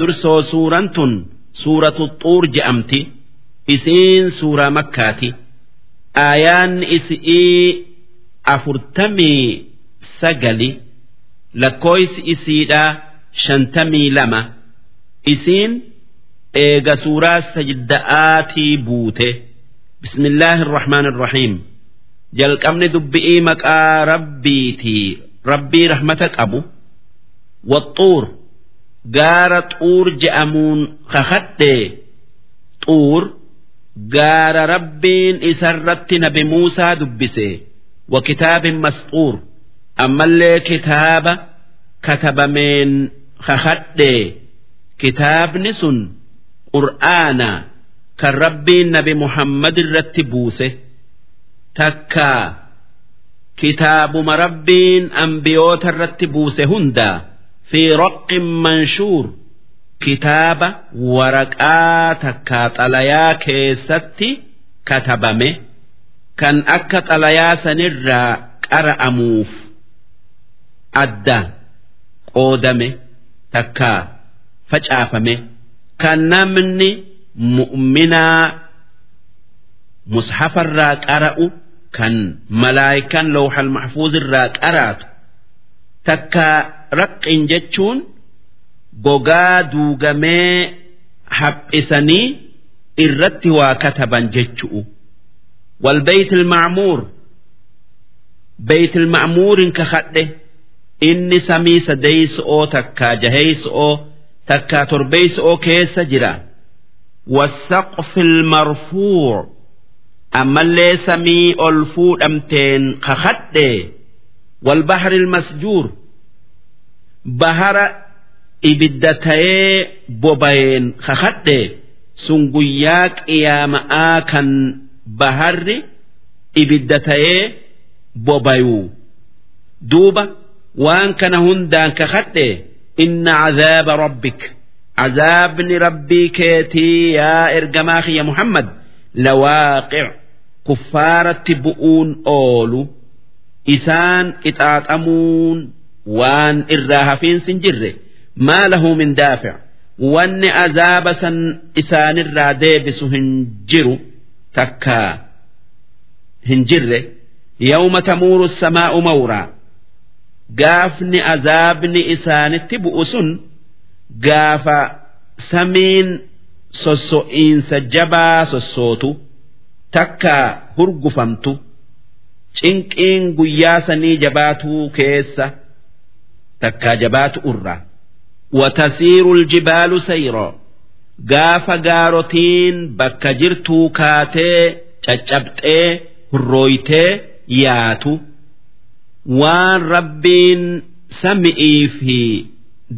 dursoo suuraan tun suuratu xuur je'amti isiin suuraa makkaati. Aayaan isi'ii afurtamii sagali lakkooysi isiidhaa shantamii lama. Isiin eega suuraa sajda'aatii buute. Bismillaahi irrahmaan irrahiim jalqabni dubbi'ii maqaa rabbiitii rabbii rahmata qabu. Waxuur gaara xuur je'amuun kakadhee xuur gaara rabbiin isarratti nabi muusaa dubbise. Wa kitaabin masxuur ammallee kitaaba katabameen kakadhee kitaabni sun qur'aana kan rabbiin nabi muhammad irratti buuse. Takkaa kitaabuma rabbiin ambiyoota irratti buuse hundaa fi roqqin manshuur kitaaba waraqaa takkaa xalayaa keessatti katabame kan akka xalayaa sanirraa qara'amuuf adda qoodame takkaa facaafame kan namni mu'minaa mushafarraa qara'u kan malaayikaan lawxal maxfuuzirraa qaraatu takkaa raqqin jechuun gogaa duugamee haphisanii irratti waa kataban jechu'u والبيت المعمور بيت المعمور كخده إني سمي سديس أو تكا جهيس أو تكا تربيس أو كيس جرا والسقف المرفوع أما اللي سمي ألفود أمتين كخده والبحر المسجور bahara ibidda ta'ee boba'een kakadhe sun guyyaa qiyaama'aa kan baharri ibidda ta'ee boba'uu duuba waan kana hundaan kakadhe inna cazaaba rabbik. Cazaabni rabbii keetii yaa ergamaa kiyya muhammad. Lawaaqic kuffaaratti bu'uun oolu isaan qixaaxamuun waan irraa hafiinsin jirre maa lahu min daafic wanni azaaba san isaanirraa deebisu hin jiru takka hin jirre yawma tamuuru samaa'u mawraa gaafni azaabni isaanitti bu'u sun gaafa samiin sosso'iinsa jabaa sossootu takka hurgufamtu cinqiin guyyaa sanii jabaatuu keessa. takkaa jabaatu urra watasiiru ljibaalu sayroo gaafa gaarotiin bakka jirtuu kaatee caccabxee hurrooytee yaatu waan rabbiin sami'ii fi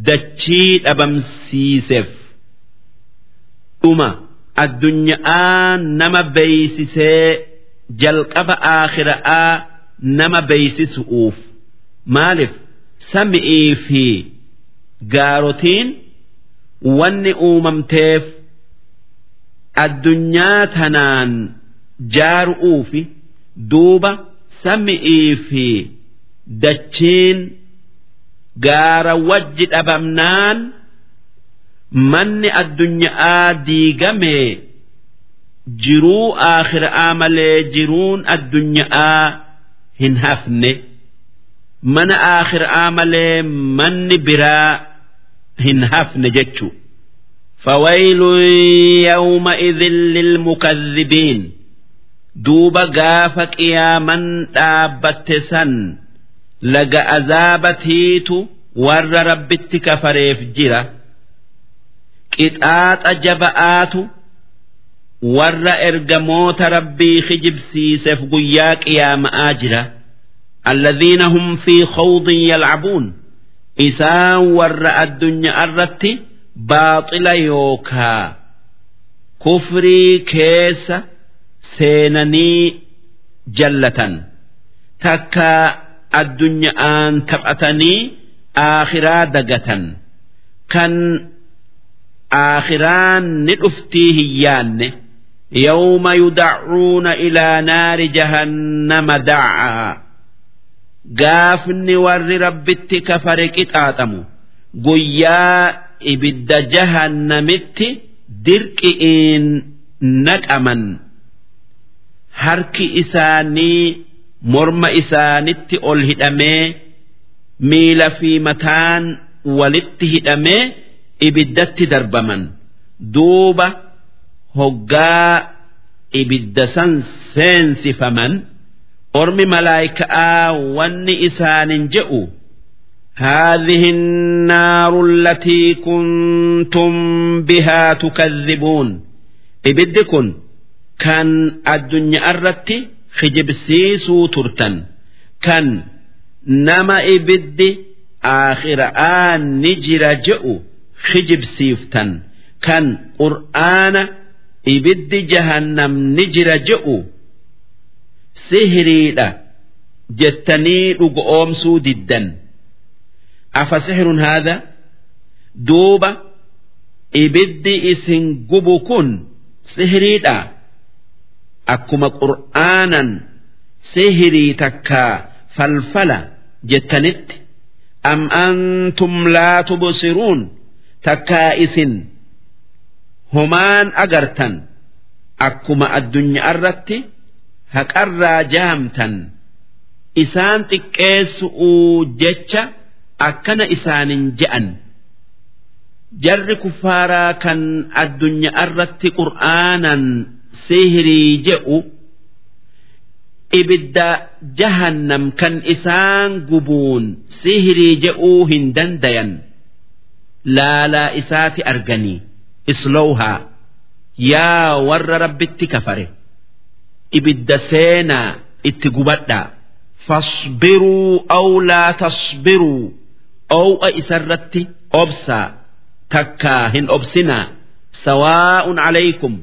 dachii dhabamsiiseef. Dhuma addunyaa nama beeysisee jalqaba aakhira'aa nama beeysisu'uuf. Maaliif? sami'ii fi gaarotiin wanni uumamteef addunyaa tanaan jaaru'uufi duuba sami'ii fi dachiin gaara wajji dhabamnaan manni addunyaa diigamee jiruu aakhiraa malee jiruun addunyaa hin hafne. mana aakhiraa malee manni biraa hin hafne jechu. Fawayluun fawaylun yawma'idhin lilmukadhibiin duuba gaafa qiyaaman dhaabbatte san laga azaabatiitu warra rabbitti kafareef jira. Qixaaxa jaba'aatu warra ergamoota rabbii kijibsiiseef guyyaa qiyaama'aa jira. alladhiina hum fi khawdin yalcabuun isaan warra addunyaa irratti baaxila yookaa kufrii keessa seenanii jallatan takka addunyaa'aan taphatanii aakhiraa dagatan kan aakhiraan ni dhuftii hin yaanne yawma yudaccuuna ilaa naari jahannama dacaa gaafni warri rabbitti kafare qixaaxamu. Guyyaa ibidda jahannamitti dirqi'iin naqaman. Harki isaanii morma isaanitti ol hidhamee miila fi mataan walitti hidhamee ibiddatti darbaman. Duuba hoggaa ibidda san seensifaman ormi malaayika'aa wanni isaanin je'u هذه النار التي كنتم بها تكذبون إبدكن كان الدنيا الرتي خجبسيسو ترتن كان نما إبد آخر آن نجر جئو خجبسيفتن كان قرآن إبد جهنم نجر جئو sihiriidha jettanii dhugoomsuu diddan. Afa sihirun haadha? Duuba ibiddi isin gubu kun sihiriidha. Akkuma qur'aanan sihirii takkaa falfala jettanitti am antum laa tubsiruun takkaa isin homaan agartan. Akkuma addunyaa irratti. haqarraa jaamtan isaan xiqqeessu'uu jecha akkana isaanin je'an. Jarri kuffaaraa kan addunyaa irratti qur'aanan sihirii je'u ibidda jahannam kan isaan gubuun sihirii je'uu hin dandayan laalaa isaati arganii islowhaa yaa warra rabbitti kafare. Ibidda seenaa itti gubadhaa fasbiruu aw laa tasbiruu ow'a isarratti obsaa takkaa hin obsinaa sawaa'un calaykum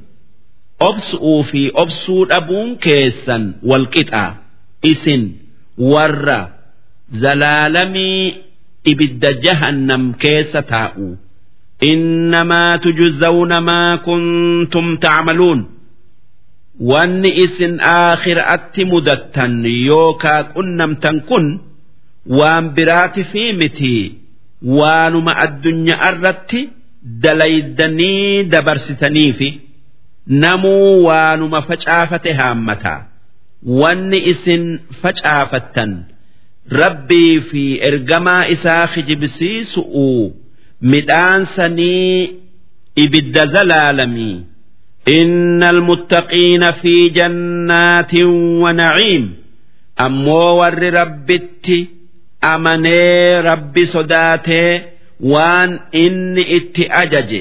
obsu'uu fi obsuu dhabuun keessan walqixaa isin warra zalaalamii ibidda jahannam keessa taa'u. Innamaa tujzawna maa kuntum tacmaluun wanni isin aakhiraatti mudattan yookaa qunnamtan kun waan biraati fi miti waanuma addunyaa irratti dalaydanii dabarsitaniifi namuu waanuma facaafate haammata. Wanni isin facaafattan rabbii fi ergamaa isaa kijibsiisu'u midhaan sanii ibidda zalaalamii إن المتقين في جنات ونعيم أمو ور ربتي amanee rabbi sodaatee waan inni itti ajaje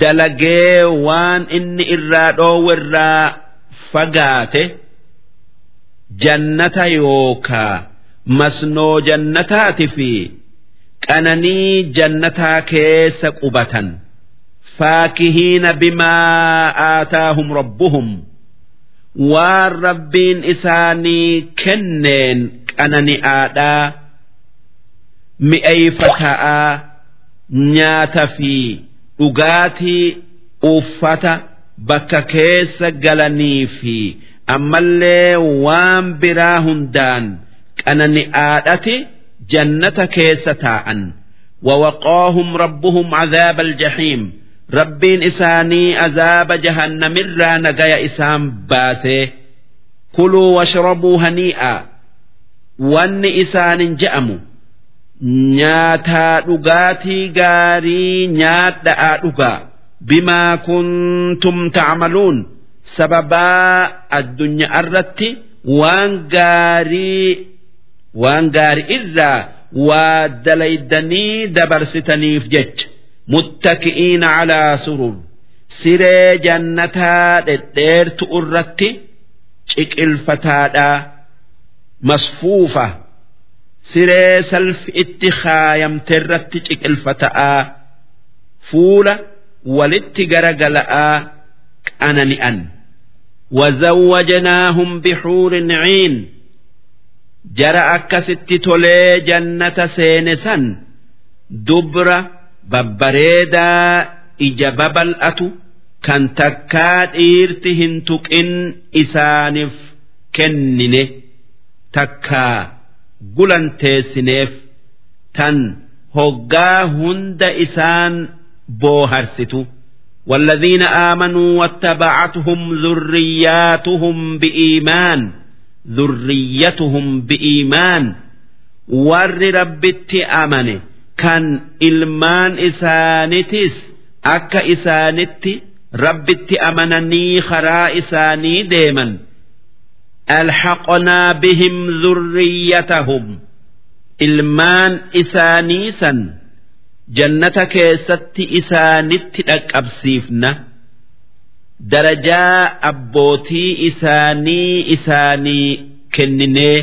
dalagee waan inni irraa dhoowwerraa fagaate jannata yookaa masnoo jannataati fi qananii jannataa keessa qubatan faakihiina bimaa aataahum rabbuhum waan rabbiin isaanii kenneen qanani'aadhaa mi'eeyfata'aa nyaata fi dhugaatii uffata bakka keessa galanii fi ammallee waan biraa hundaan qanani'aadhati jannata keessa taa'an wawaqaahum rabbuhum cadaaba aljahiim rabbiin isaanii azaaba jahannamirraa nagaya isaan baasee kuluu washrabuu hanii'a. Wanni isaanin je'amu. Nyaataa dhugaatii gaarii nyaadha'aa dhugaa. Bimaa kuntum tacmaluun. Sababaa addunyaa irratti waan gaarii waan gaarii irraa waa dalaydanii dabarsitaniif jecha. muttaki'iina calaa surur. Siree jannataa dhedheertu irratti ciqilfataadhaa masfuufa. Siree salfi itti kaayamte irratti ciqilfata'aa fuula walitti garagala'aa qanani'an. Wazawwajnaahum bixuurin ciin jara akkasitti tolee jannata seene san dubra دبر ببريدا إجبب الأتو كان تكاد إيرتهن تكن إسانف كننه تكا gulanteessineef tan hoggaa hunda isaan booharsitu والذين آمنوا واتبعتهم ذرياتهم بإيمان ذريتهم بإيمان ور ربت kan ilmaan isaanitis akka isaanitti rabbitti amananii karaa isaanii deeman. Alhaqnaa bihim zurriyyatahum ilmaan isaanii san jannata keessatti isaanitti dhaqqabsiifna. Darajaa abbootii isaanii isaanii kenninee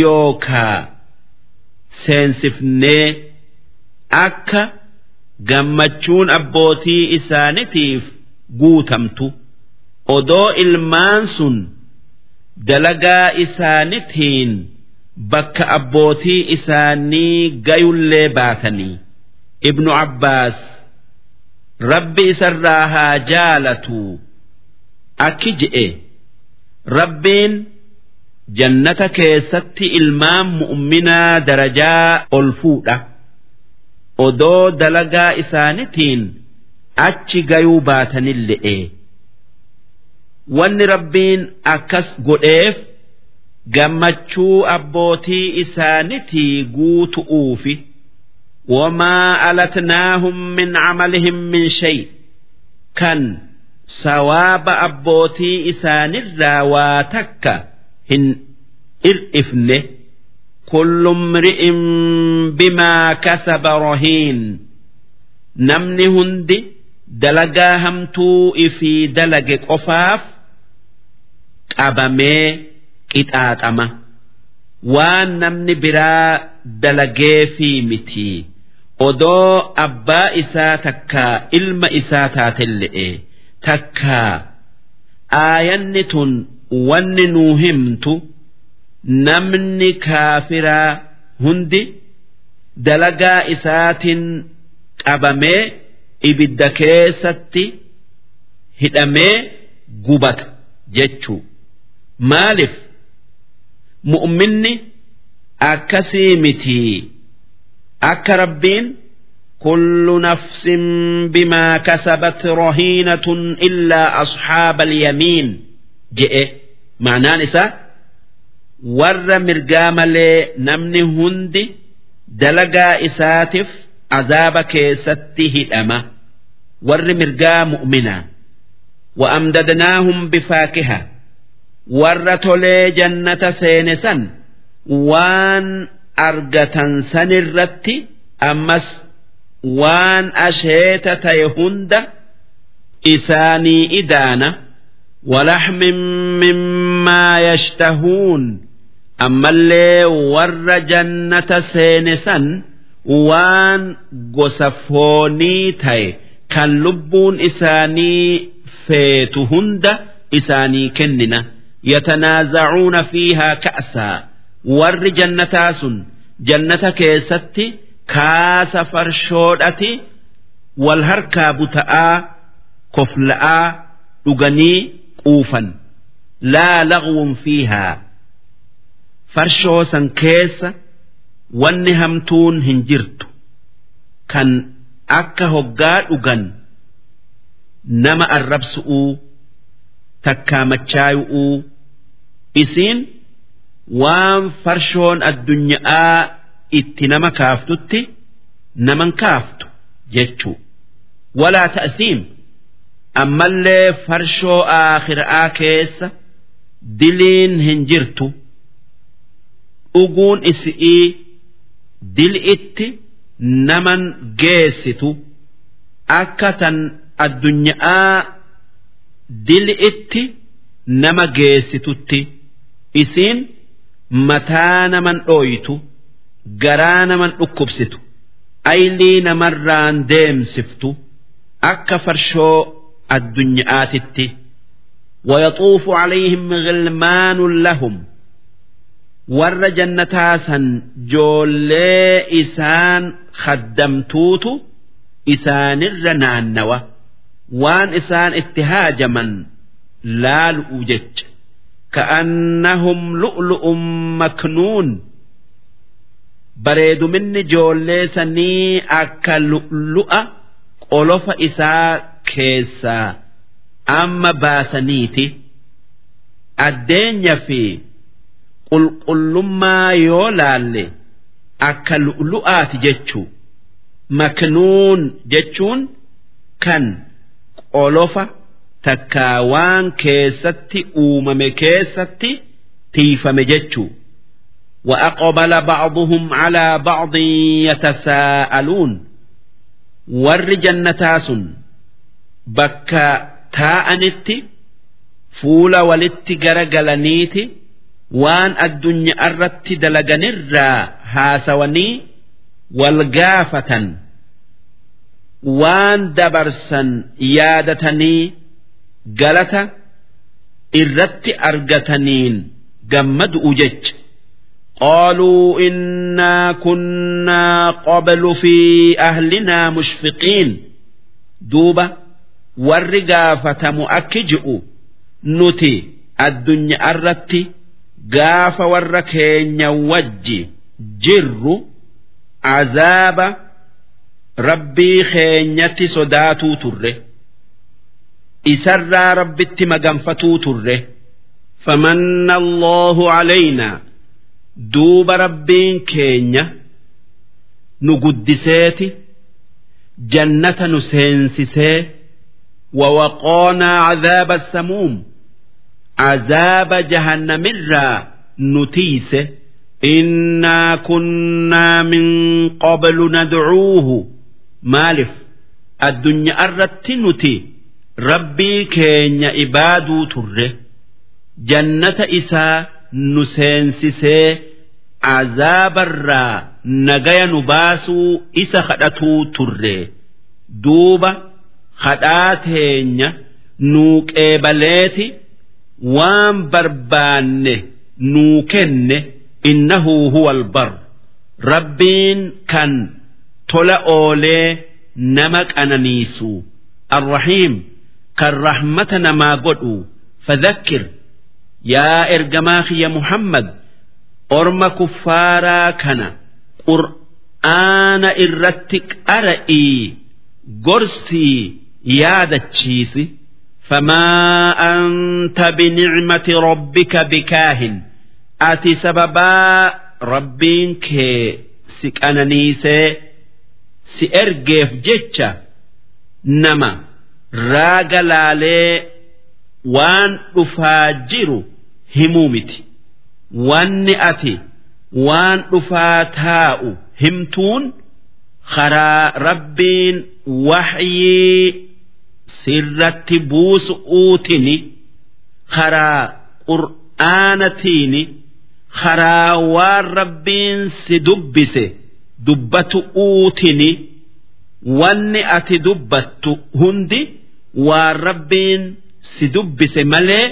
yookaa seensifnee akka gammachuun abbootii isaanitiif guutamtu. Odoo ilmaan sun dalagaa isaanitiin bakka abbootii isaanii gayullee baatanii. ibnu Abbaas rabbi isarraa haa jaalatu. Akki je'e. Rabbiin jannata keessatti ilmaan mu'minaa darajaa ol fuudha odoo dalagaa isaanitiin achi gayuu baatanille'e. Wanni rabbiin akkas godheef gammachuu abbootii isaanitii guutu'uufi wamaa alatnaahum min camalihim min shay kan sawaaba abbootii isaanirraa waa takka hin ir'ifne. كل امرئ بما كسب رهين نمني هندي دلقا همتو في دلق قفاف qabamee qixaaxama waan namni biraa dalagee fi miti odoo abbaa isaa takkaa ilma isaa taatelle'e takkaa aayanni tun wanni nuu himtu namni kaafiraa hundi dalagaa isaatiin qabamee ibidda keessatti hidhamee gubata jechuu maaliif mu'minni akkasii mitii akka rabbiin كل نفس بما كسبت رهينة إلا أصحاب اليمين جئ معناه نساء ور مرقام لي نمني هندي دلقا إساتف عذاب كيسته الأمة ور مرقام مؤمنا وأمددناهم بفاكهة ور تولي جنة سينسا وان أرقة سنرت أمس waan asheeta ta'e hunda isaanii idaana walaxmin mimmaa yashtahuun ammallee warra jannata seene san waan gosa foonii ta'e kan lubbuun isaanii feetu hunda isaanii kennina. Yatanaazacuuna fiihaa ka'saa. Warri jannataa sun jannata keessatti kaasa farshoodhati wal harkaa buta'aa kofla'aa dhuganii quufan. Laa lagwun fiihaa farshoo san keessa wanni hamtuun hin jirtu. Kan akka hoggaa dhugan nama arrabsu'uu takkaa machaayu'uu isiin waan farshoon addunyaa itti nama kaaftutti naman kaaftu jechuu walaa ta'siim ammallee farshoo aakhiraa keessa diliin hin jirtu dhuguun isi'ii dil'itti naman geessitu akka tan addunyaa dil'itti nama geessitutti isiin mataa naman dhooytu. garaa naman dhukkubsitu aylii namarraan deemsiftu akka farshoo addunyaatitti ويطوف عليهم غلمان لهم warra jannataa san joollee isaan haddamtuutu isaanirra naannawa. Waan isaan itti haajaman laalu'u jecha. Ka'annahum lulu'um maknuun. Bareeduminni joollee sanii akka lu'lu'a qolofa isaa keessaa amma baasaniiti. Addeenya fi. qulqullummaa yoo laalle akka lu'aati jechuu maknuun jechuun kan qolofa takkaa waan keessatti uumame keessatti tiifame jechuu وأقبل بعضهم على بعض يتساءلون ور جنتاس بك تاءنت فول ولت جرجلنيت وان الدنيا أردت دلجنرا هاسوني والجافة waan dabarsan yaadatanii galata irratti argataniin gammadu'u jecha قالوا إنا كنا قبل في أهلنا مشفقين دوبة والرقافة مؤكجئ نتي الدنيا الرتي gaafa warra keenya wajji jirru azaaba rabbii keenyatti sodaatuu turre isarraa rabbitti maganfatuu turre. Famanna allahu alaynaa duuba rabbiin keenya nu guddiseeti jannata nu seensisee wawaqoonaa cadaaba samuum. عذاب جهنم الرا نتيس إنا كنا من قبل ندعوه maaliif addunyaa irratti nuti rabbii keenya ibaaduu turre jannata isaa nu seensisee azaabarraa nagaya nu baasuu isa kadhatuu turre duuba kadhaa teenya nuu qeebaleeti waan barbaanne nuu kenne innahu huwa albar rabbiin kan tola oolee nama qananiisu. Arrahiim kan rahmata namaa godhu fadhakkir. Yaa ergamaa kiyya muhammad orma kuffaaraa kana qur'aana irratti qara'ii gorsii yaadachiisi. Famaa an anta binicmati rabbika bikaahin ati sababaa rabbiin kee si qananiisee si ergeef jecha nama raaga laalee waan dhufaa jiru himuu miti wanni ati waan dhufaa taa'u himtuun karaa rabbiin waxyii sirratti buusu'uutini karaa qur'aanatiini karaa waan rabbiin si dubbise dubbatu uutini wanni ati dubbattu hundi waan rabbiin si dubbise malee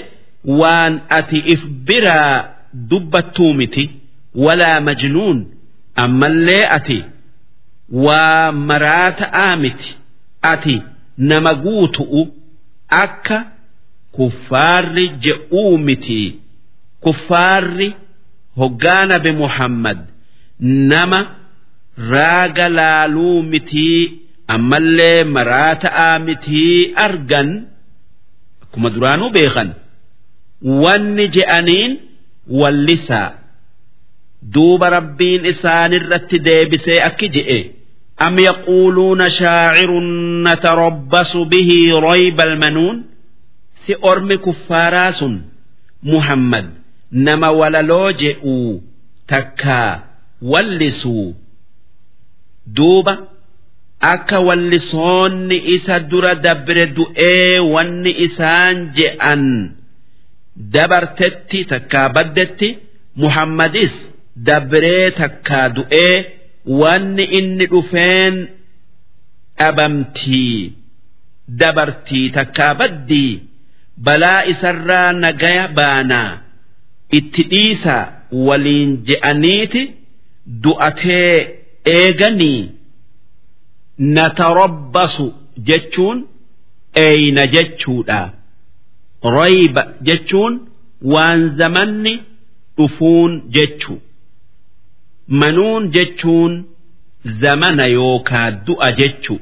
waan ati if biraa dubbattuu miti walaa majnuun ammallee ati waa maraata'aa miti ati nama guutu'u akka kuffaarri je'uu miti kuffaarri hoggaa nabi muhammad. Nama raaga laaluu mitii ammallee maraa ta'aa mitii argan akkuma duraanuu beekan. Wanni je'aniin wallisaa duuba rabbiin isaanirratti deebisee akki je'e. Am yaquuluuna shaacirun natarabbasu bihi royba almanuun? si ormi kuffaaraa sun muhammad nama walaloo je'uu takkaa wallisuu duuba akka wallisoonni isa dura dabbire du'ee wanni isaan je'an dabartetti takkaa baddetti muhammadis dabbiree takkaa du'ee wanni inni dhufeen dhabamtii dabartii takkaa baddii. Balaa isarraa nagaya baanaa. Itti dhiisa waliin je'aniiti du'atee eeganii natarabbasu jechuun eeyna jechuudha. Rayba jechuun waan zamanni dhufuun jechu manuun jechuun zamana yookaa du'a jechu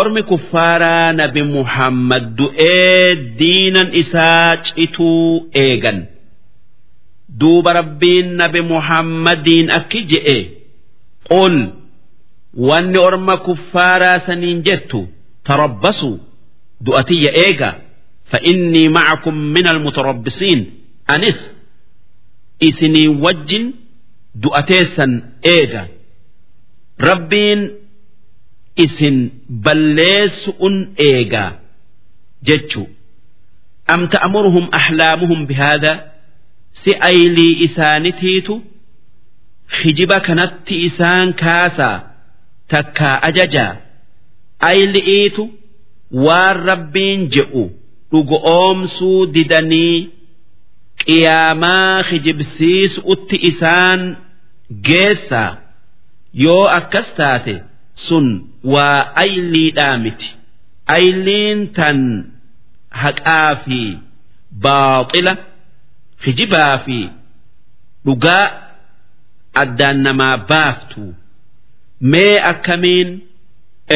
ormi kuffaaraa nabi muhammad du'ee diinan isaa cituu eegan duuba rabbiin nabi muhammadiin akki je'e qul wanni orma kuffaaraa saniin jettu tarabbasu du'atiyya eega فإني معكم من المتربصين أنس إسني وجن دؤتيسا إيجا ربين isin balleessu'un eegaa jechu. Am ta'muruhum ahlaamuhum bihaadha? Si aylii isaanitiitu hijiba kanatti isaan kaasaa takkaa ajajaa ayli'iitu waan rabbiin je'u dhugu oomsuu didanii qiyaamaa hijibsiisu'utti isaan geessaa. Yoo akkas taate sun waa ayliidhaa miti. Ayliin tan haqaa fi baaxila kijibaa fi dhugaa addaan namaa baaftu. Mee akkamiin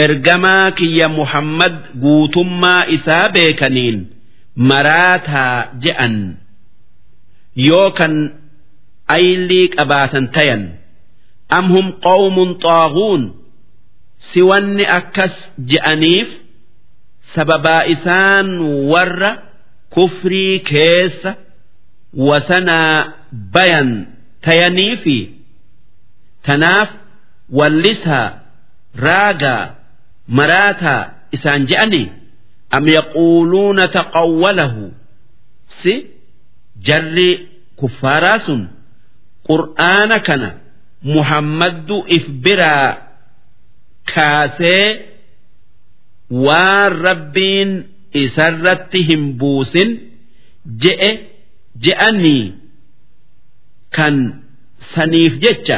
ergamaa kiyya muhammad guutummaa isaa beekaniin maraataa je'an? Yoo kan aylii qabaatan tayan am hum qawmun xaaguun si wanni akkas je'aniif sababaa isaan warra kufrii keessa wasanaa bayan tayaniifi tanaaf wallisaa raagaa maraataa isaan je'ani am yaquuluuna taqawwalahu? Si jarri kuffaaraa sun qur'aana kana muhammaddu if biraa kaasee waan rabbiin isarratti hin buusin je'e je'anii kan saniif jecha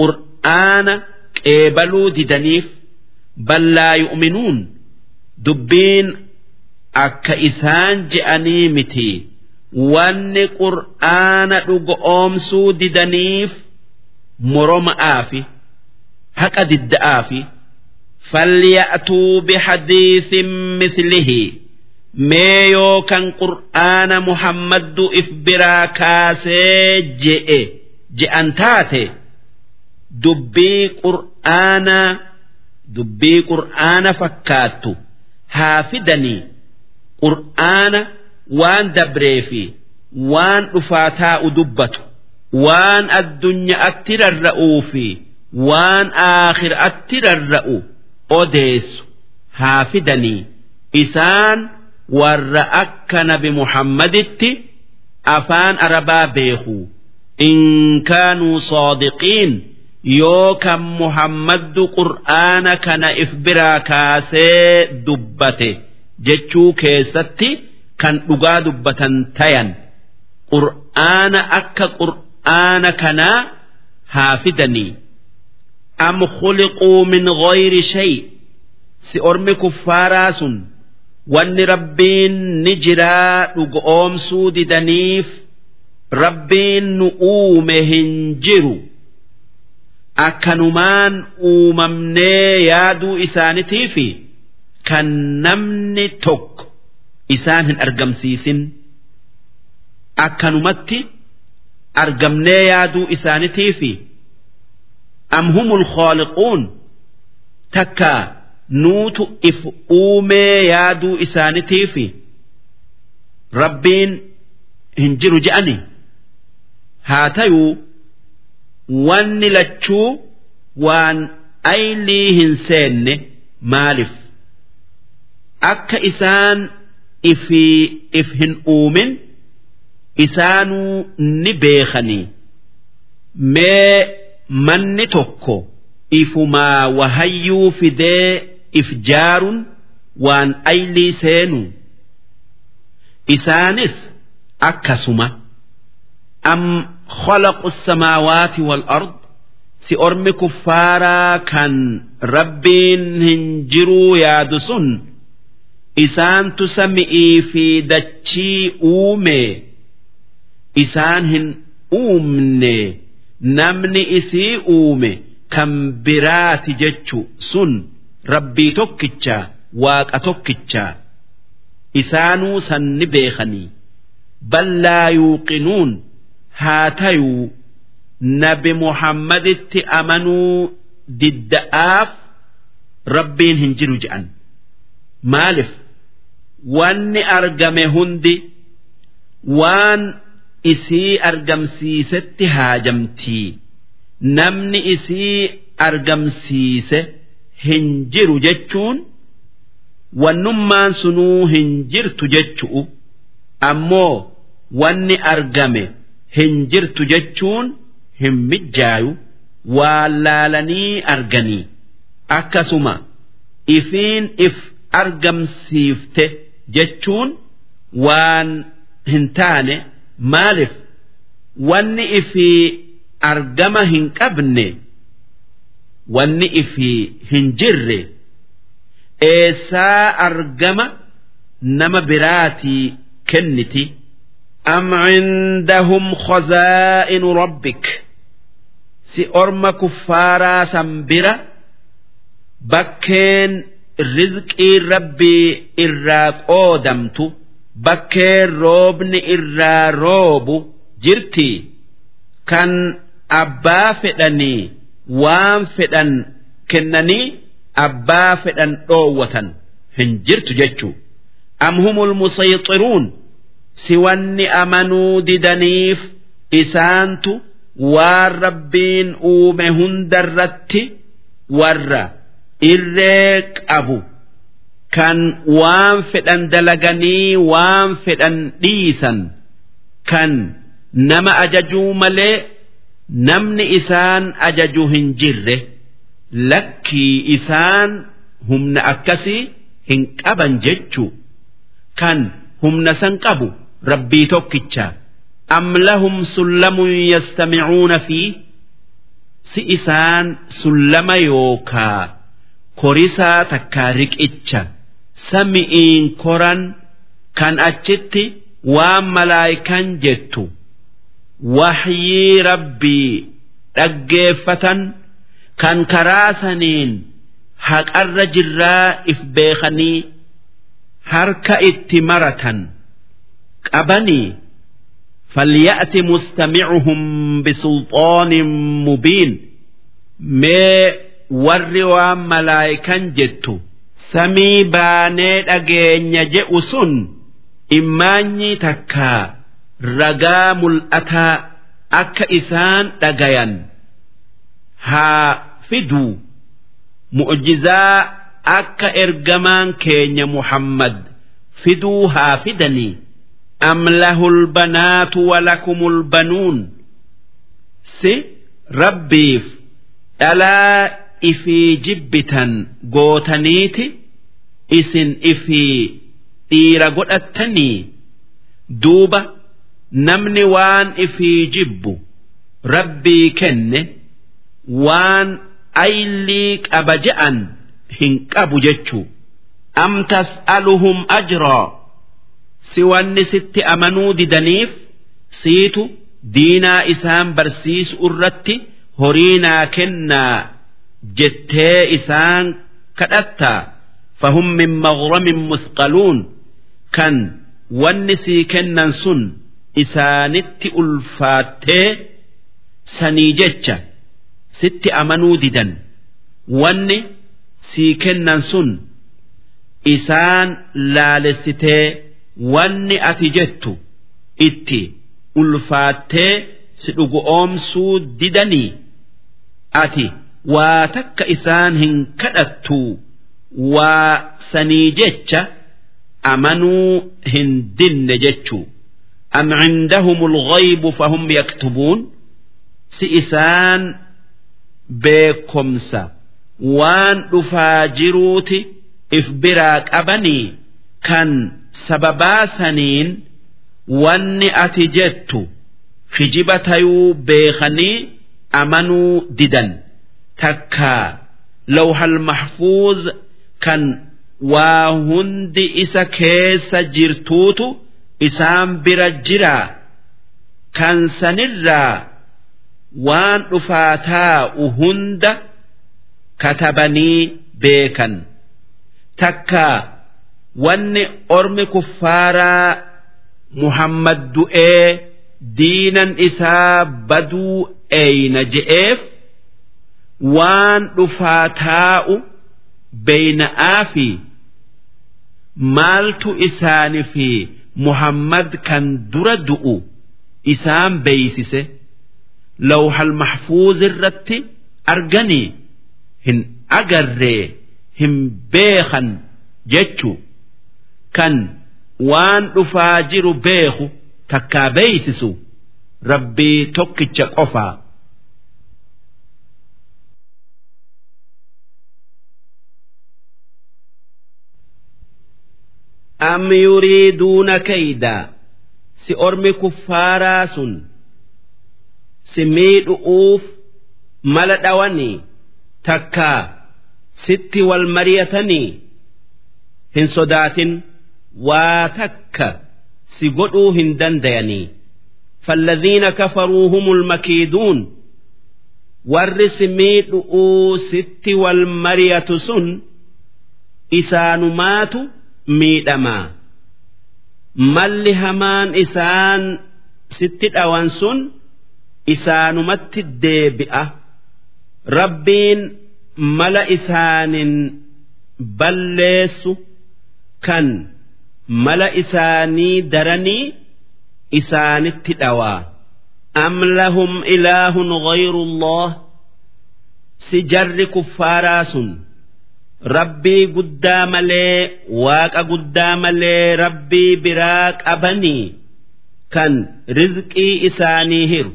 qur'aana qeebaluu didaniif ballaa yu'minuun dubbiin akka isaan je'anii miti wanni qur'aana dhugoomsuu didaniif moroma'aa fi haqa didda'aafi falyatuu bihadiisin mislihi. Mee yookan qur'aana muhammaddu if biraa kaasee je'e je'an taate dubbii qur'aana dubbii qur'aana fakkaattu haa fidanii? Qur'aana waan dabree fi waan dhufaa taa'u dubbatu waan addunyaatti rarra'uu fi waan aakhiraatti rarra'u odeessu. Haa fidanii. Isaan warra akka nabi muhammaditti afaan arabaa beeku. In kaanuu saadiqiin yoo kan muhammaddu qur'aana kana if biraa kaasee dubbate jechuu keessatti kan dhugaa dubbatan tayan. Qur'aana akka qur'aana kanaa haa fidanii am khuliquu min ghayri shay si ormi kuffaaraa sun wanni rabbiin ni jiraa dhugoomsuu didaniif rabbiin nu uume hin jiru akkanumaan uumamnee yaaduu isaanitiifi kan namni tokko isaan hin argamsiisin akkanumatti argamnee yaaduu isaanitiifi am humul khaaliquun takkaa nuutu if uumee yaaduu isaanitiifi rabbiin hin jiru je'ani haa tayuu wanni lachuu waan aylii hin seenne maaliif akka isaan ifii if hin uumin isaanuu ni beekanii mee manni tokko ifumaa wahayyuu fidee if jaaruun waan aylii seenu. Isaanis akkasuma. Am khalaqu samaawaati wal ard si ormi kuffaaraa kan rabbiin hin jiruu yaadu sun isaantu sami'ii fi dachii uume isaan hin uumne namni isii uume kan biraati jechu sun rabbii tokkicha waaqa tokkicha isaanuu san ni beekanii. Bal laa yuuqinuun haa tayuu nabi muhammaditti amanuu didda'aaf rabbiin hin jiru je'an. Maalif wanni argame hundi waan isii argamsiisetti haajamtii namni isii argamsiise hin jiru jechuun wannummaan sunuu hin jirtu jechu'u ammoo wanni argame hin jirtu jechuun hin mijjaayu waan laalanii arganii. Akkasuma ifiin if argamsiifte jechuun waan hin taane maaliif? Wanni ifii argama hin qabne wanni ifii hin jirre eessaa argama nama biraatii kenniti? Am cindahum khazaa'inu rabbik? Si orma kuffaaraa san bira bakkeen rizqii rabbii irraa qoodamtu bakkeen roobni irraa roobu jirti. Kan abbaa fedhanii waan fedhan kennanii abbaa fedhan dhoowwatan hin jirtu jechuu. Am humul musayxiruun? Si wanni amanuu didaniif isaantu waan rabbiin uume hundarratti warra irree qabu kan waan fedhan dalaganii waan fedhan dhiisan kan nama ajajuu malee namni isaan ajaju hin jirre lakkii isaan humna akkasii hin qaban jechuu kan humna san qabu rabbii tokkicha am lahum sullamun yastamicuuna fii si isaan sullama yookaa korisaa takkaa riqicha sami'iin koran kan achitti waan malaayikan jettu. Waxyii rabbii dhaggeeffatan kan karaasaniin haqarra jirraa if beekanii harka itti maratan. Qabanii falya'ti mustamicuhum bisulxoonin mubiin. Mee warri waan malaayikan jettu. Samii baanee dhageenya je'u sun immaanyi takkaa ragaa mul'ataa akka isaan dhagayan. Haa fiduu mu'jizaa akka ergamaan keenya muhammad fiduu haa fidanii am lahul banaatu walakumul banuun. Si rabbiif dhalaa ifii jibbitan gootaniiti isin ifii dhiira godhattanii duuba namni waan ifii jibbu rabbii kenne waan aylii qaba je'an hin qabu jechuu. Am tas'aluhum ajraa si wanni sitti amanuu didaniif siitu diinaa isaan barsiisu irratti horiinaa kennaa jettee isaan kadhattaa fahum min maghramin musqaluun kan wanni sii kennan sun isaanitti ulfaattee sanii jecha sitti amanuu didan wanni sii kennan sun isaan laalessitee wanni ati jettu itti ulfaattee si dhugu'oomsuu didanii ati waa takka isaan hin kadhattu waa sanii jecha amanuu hin dinne jechuu. Am cindahum alghaybu fahum yaktubuun? Si isaan beekomsa. Waan dhufaa jiruuti if biraa qabanii kan sababaa saniin wanni ati jettu kijiba tayuu beekanii amanuu didan. Takkaa lawhal mahfuuz kan waa hundi isa keessa jirtuutu isaan bira jiraa kan sanirraa waan dhufaa taa'u hunda katabanii beekan. Takka wanni ormi kuffaaraa muhammad du'ee diinan isaa baduu eeyna je'eef waan dhufaa taa'u beeyna'aa fi maaltu isaani fi muhammad kan dura du'u isaan beeysise lawhal mahfuuz irratti arganii hin agarree hin beekan jechu kan waan dhufaa jiru beeku takkaa beeysisu rabbii tokkicha qofaa. أم يريدون كيدا si ormi kuffaaraa sun si miidhu'uuf mala dhawanii takka sitti wal mariyatanii hin sodaatin waa takka si godhuu hin dandayanii فالذين كفروا هم المكيدون warri si miidhu'uu sitti wal mariyatu sun isaanumaatu miidhamaa malli hamaan isaan sitti dhawan sun isaanumatti deebi'a. Rabbiin mala isaanin balleessu kan mala isaanii daranii isaanitti dhawaa. Am lahum ilaahun ghayrullah si jarri kuffaaraa sun rabbii guddaa malee waaqa guddaa malee rabbii biraa qabanii kan rizqii isaanii hiru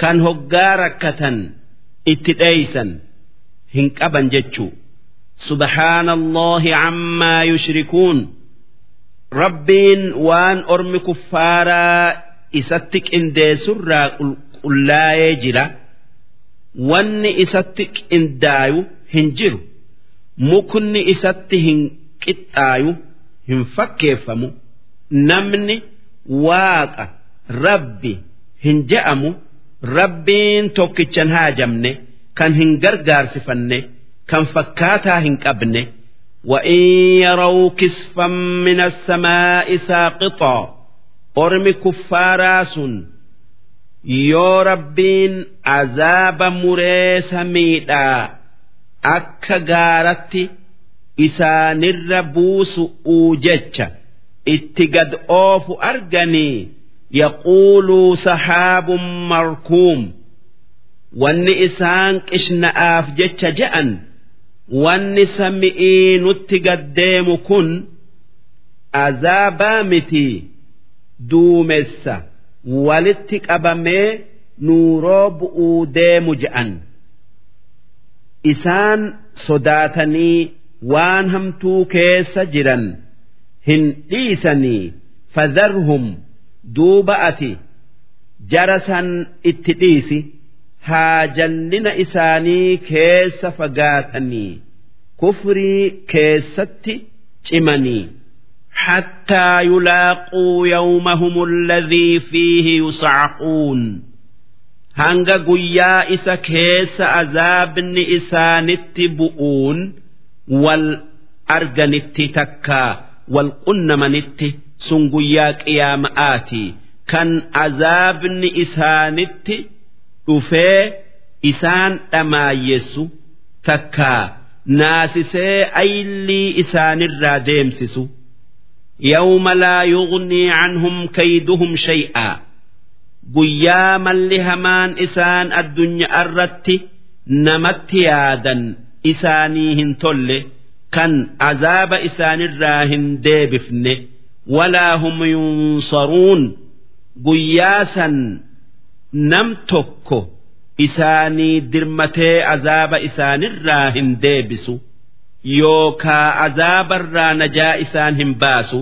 kan hoggaa rakkatan itti dheeysan hin qaban jechuu. Subhaanallahi ammaa yushrikuun. Rabbiin waan ormi kuffaaraa isatti qindeessurraa qullaa'ee jira. Wanni isatti qindaayu hin jiru. إستك إن دايو هنجرو mukni isatti hin qixxaayu hin fakkeeffamu namni waaqa rabbi hin je'amu rabbiin tokkichan haajamne kan hin gargaarsifanne kan fakkaataa hin qabne وإن يروا كسفا من السماء ساقطا أرم كفاراس يو ربين عذاب مريس ميدا akka gaaratti isaanirra buusu'uu jecha itti gad oofu arganii yaquuluu sahaabun markuum wanni isaan qishna'aaf jecha je'an wanni sami'ii nutti gad deemu kun azaabaa miti duumessa walitti qabamee nuuroo bu'uu deemu je'an. isaan sodaatanii waan hamtuu keessa jiran hin dhiisanii fadharhum duuba ati jara san itti dhiisi haa jallina isaanii keessa fagaatanii kufrii keessatti cimanii حتى يلاقوا يومهم الذي فيه يصعقون hanga guyyaa isa keessa azaabni isaanitti bu'uun wal arganitti takkaa wal qunnamanitti sun guyyaa qiyaama'aati. Kan azaabni isaanitti dhufee isaan dhamaayyessu takkaa naasisee aylii isaanirraa deemsisu. Yawma laa yugnii canhum kayduhum shay'aa guyyaa malli hamaan isaan addunyaa irratti namatti yaadan isaanii hin tolle kan azaaba isaanirraa hin deebifne. Walaa hum yunsaruun. Guyyaa san nam tokko isaanii dirmatee azaaba isaanirraa hin deebisu yookaa azaabarraa najaa isaan hin baasu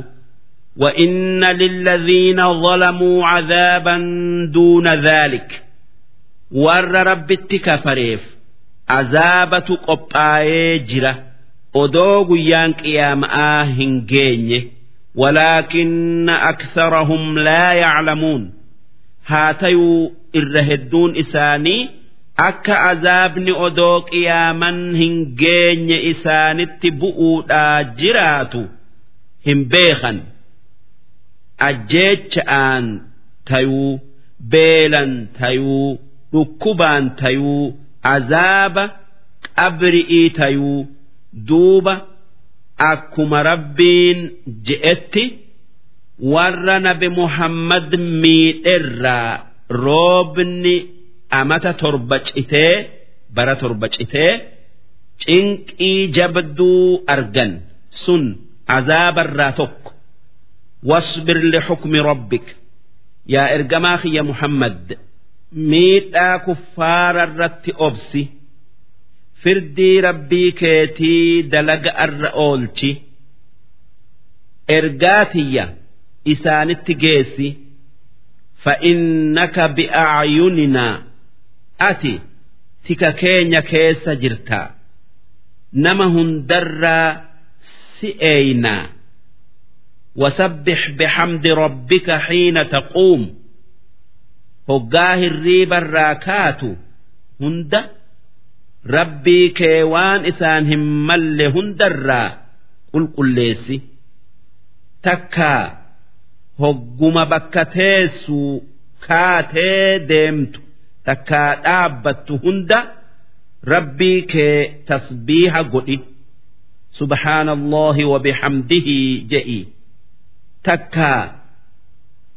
وإن للذين ظلموا عذابا دون ذلك ور رب كفريف عذابة قبآي جرة أدوغ يانك قيام آهن جيني ولكن أكثرهم لا يعلمون هاتيو irra hedduun isaanii akka azaabni odoo qiyaaman hin geenye isaanitti bu'uudhaa jiraatu hin beekan ajjeecha'aan tayuu beelan tayuu dhukkubaan tayuu azaaba qabri'ii tayuu duuba akkuma rabbiin je'etti warra nabi muhammad miidherraa roobni amata torba citee bara torba citee cinqii jabduu argan sun azaabarraa tokko wasbir lixukmi rabbik. Yaa ergamaa kiyya muhammad miidhaa kuffaara irratti obsi. Firdii rabbii keetii dalaga arra oolchi. Ergaatiyya isaanitti geessi. Fa'innaka bi'aayuninaa ati tika keenya keessa jirta. Nama hundarraa si eeynaa. وسبح بحمد ربك حين تقوم هقاه الريب الراكات هند ربي كيوان إسان همال هندرا قل قل ليسي تكا hogguma bakka teessu kaatee deemtu takkaa dhaabbattu hunda rabbii kee tasbiiha godhi subhaanallahi wa bihamdihi je'i takkaa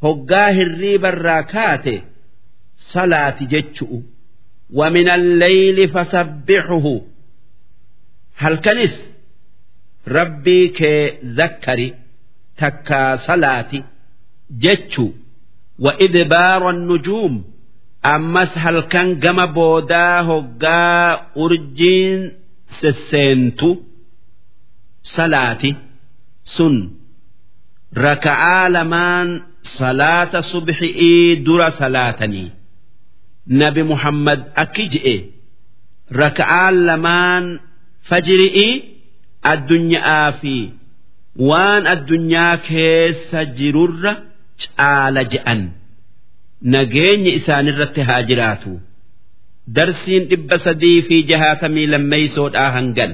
hoggaa hirriibarraa kaate salaati jechu'u ومن الليل فسبحه هل كنس ربي كي ذكري تكا صلاتي jechu wa idbaara nujuum ammas halkan gama boodaa hoggaa urjiin sesseentu salaati sun raka'aa lamaan salaata subxi'ii dura salaatanii nabi muhammad akki je'e raka'aa lamaan fajri'ii addunyaa fi waan addunyaa keessa jirurra caala je'an nageenyi isaanirratti haa jiraatu darsiin dhibba sadii fi jahaatamii lammeeysoodhaa hangan